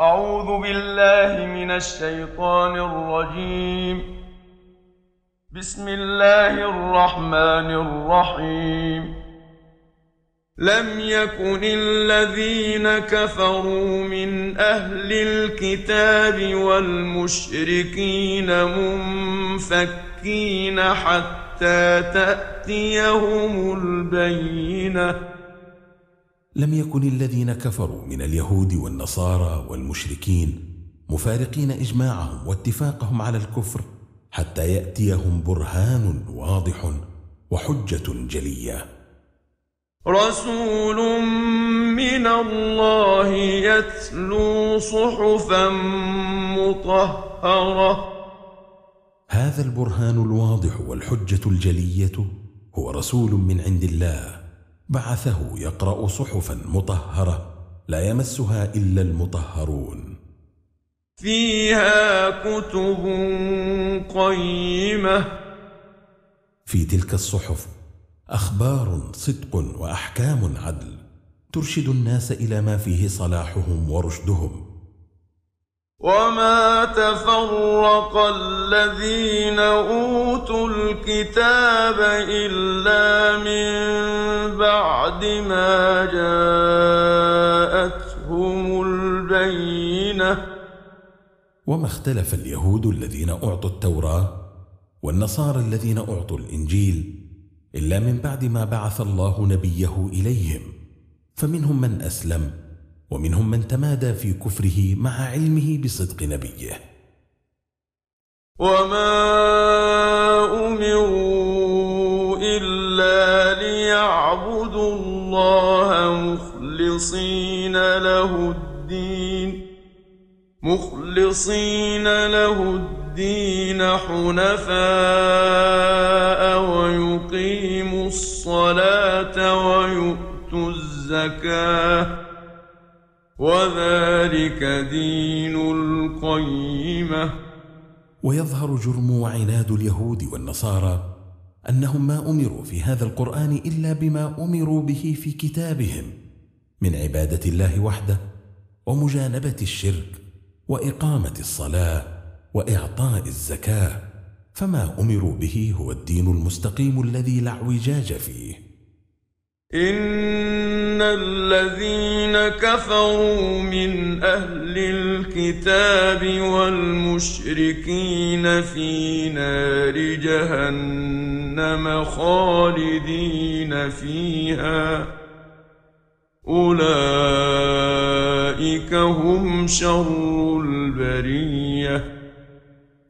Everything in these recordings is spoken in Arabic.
أعوذ بالله من الشيطان الرجيم. بسم الله الرحمن الرحيم. لم يكن الذين كفروا من أهل الكتاب والمشركين منفكين حتى تأتيهم البينة. لم يكن الذين كفروا من اليهود والنصارى والمشركين مفارقين إجماعهم واتفاقهم على الكفر حتى يأتيهم برهان واضح وحجة جلية. رسول من الله يتلو صحفا مطهرة. هذا البرهان الواضح والحجة الجلية هو رسول من عند الله بعثه يقرأ صحفا مطهرة لا يمسها إلا المطهرون. فيها كتب قيمة. في تلك الصحف أخبار صدق وأحكام عدل ترشد الناس إلى ما فيه صلاحهم ورشدهم. وما تفرق الذين أوتوا الكتاب إلا من بعد ما جاءتهم البينة. وما اختلف اليهود الذين أعطوا التوراة والنصارى الذين أعطوا الإنجيل إلا من بعد ما بعث الله نبيه إليهم. فمنهم من أسلم ومنهم من تمادى في كفره مع علمه بصدق نبيه. وما أمروا إلا ليعبدوا الله مخلصين له الدين مخلصين له الدين حنفاء ويقيموا الصلاة ويؤتوا الزكاة وذلك دين القيمة. ويظهر جرم وعناد اليهود والنصارى أنهم ما أمروا في هذا القرآن إلا بما أمروا به في كتابهم من عبادة الله وحده ومجانبة الشرك وإقامة الصلاة وإعطاء الزكاة فما أمروا به هو الدين المستقيم الذي لا اعوجاج فيه. إن الذين كفروا من أهل الكتاب والمشركين في نار جهنم خالدين فيها. أولئك هم شر البرية.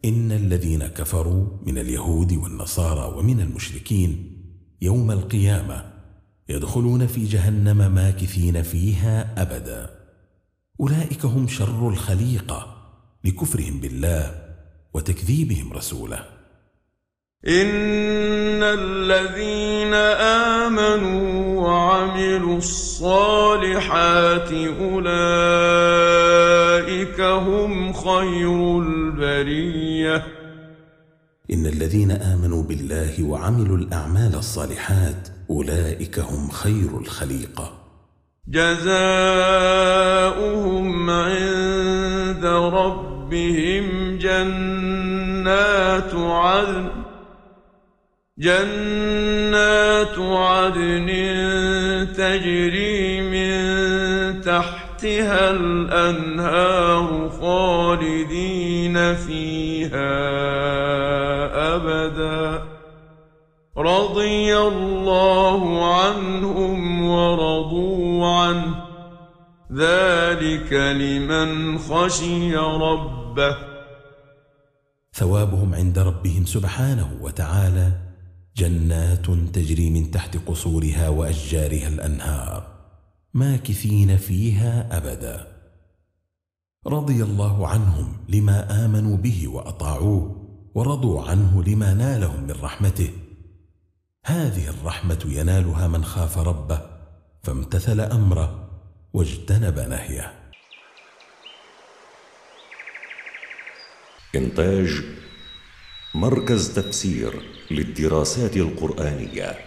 إن الذين كفروا من اليهود والنصارى ومن المشركين يوم القيامة يدخلون في جهنم ماكثين فيها أبدا. أولئك هم شر الخليقة لكفرهم بالله وتكذيبهم رسوله. ان الذين امنوا وعملوا الصالحات اولئك هم خير البريه ان الذين امنوا بالله وعملوا الاعمال الصالحات اولئك هم خير الخليقه جزاؤهم عند ربهم جنات عدن جنات عدن تجري من تحتها الأنهار خالدين فيها أبدا. رضي الله عنهم ورضوا عنه. ذلك لمن خشي ربه. ثوابهم عند ربهم سبحانه وتعالى جنات تجري من تحت قصورها وأشجارها الأنهار ماكثين فيها أبدا. رضي الله عنهم لما آمنوا به وأطاعوه ورضوا عنه لما نالهم من رحمته. هذه الرحمة ينالها من خاف ربه فامتثل أمره واجتنب نهيه. إنتاج مركز تفسير للدراسات القرآنية.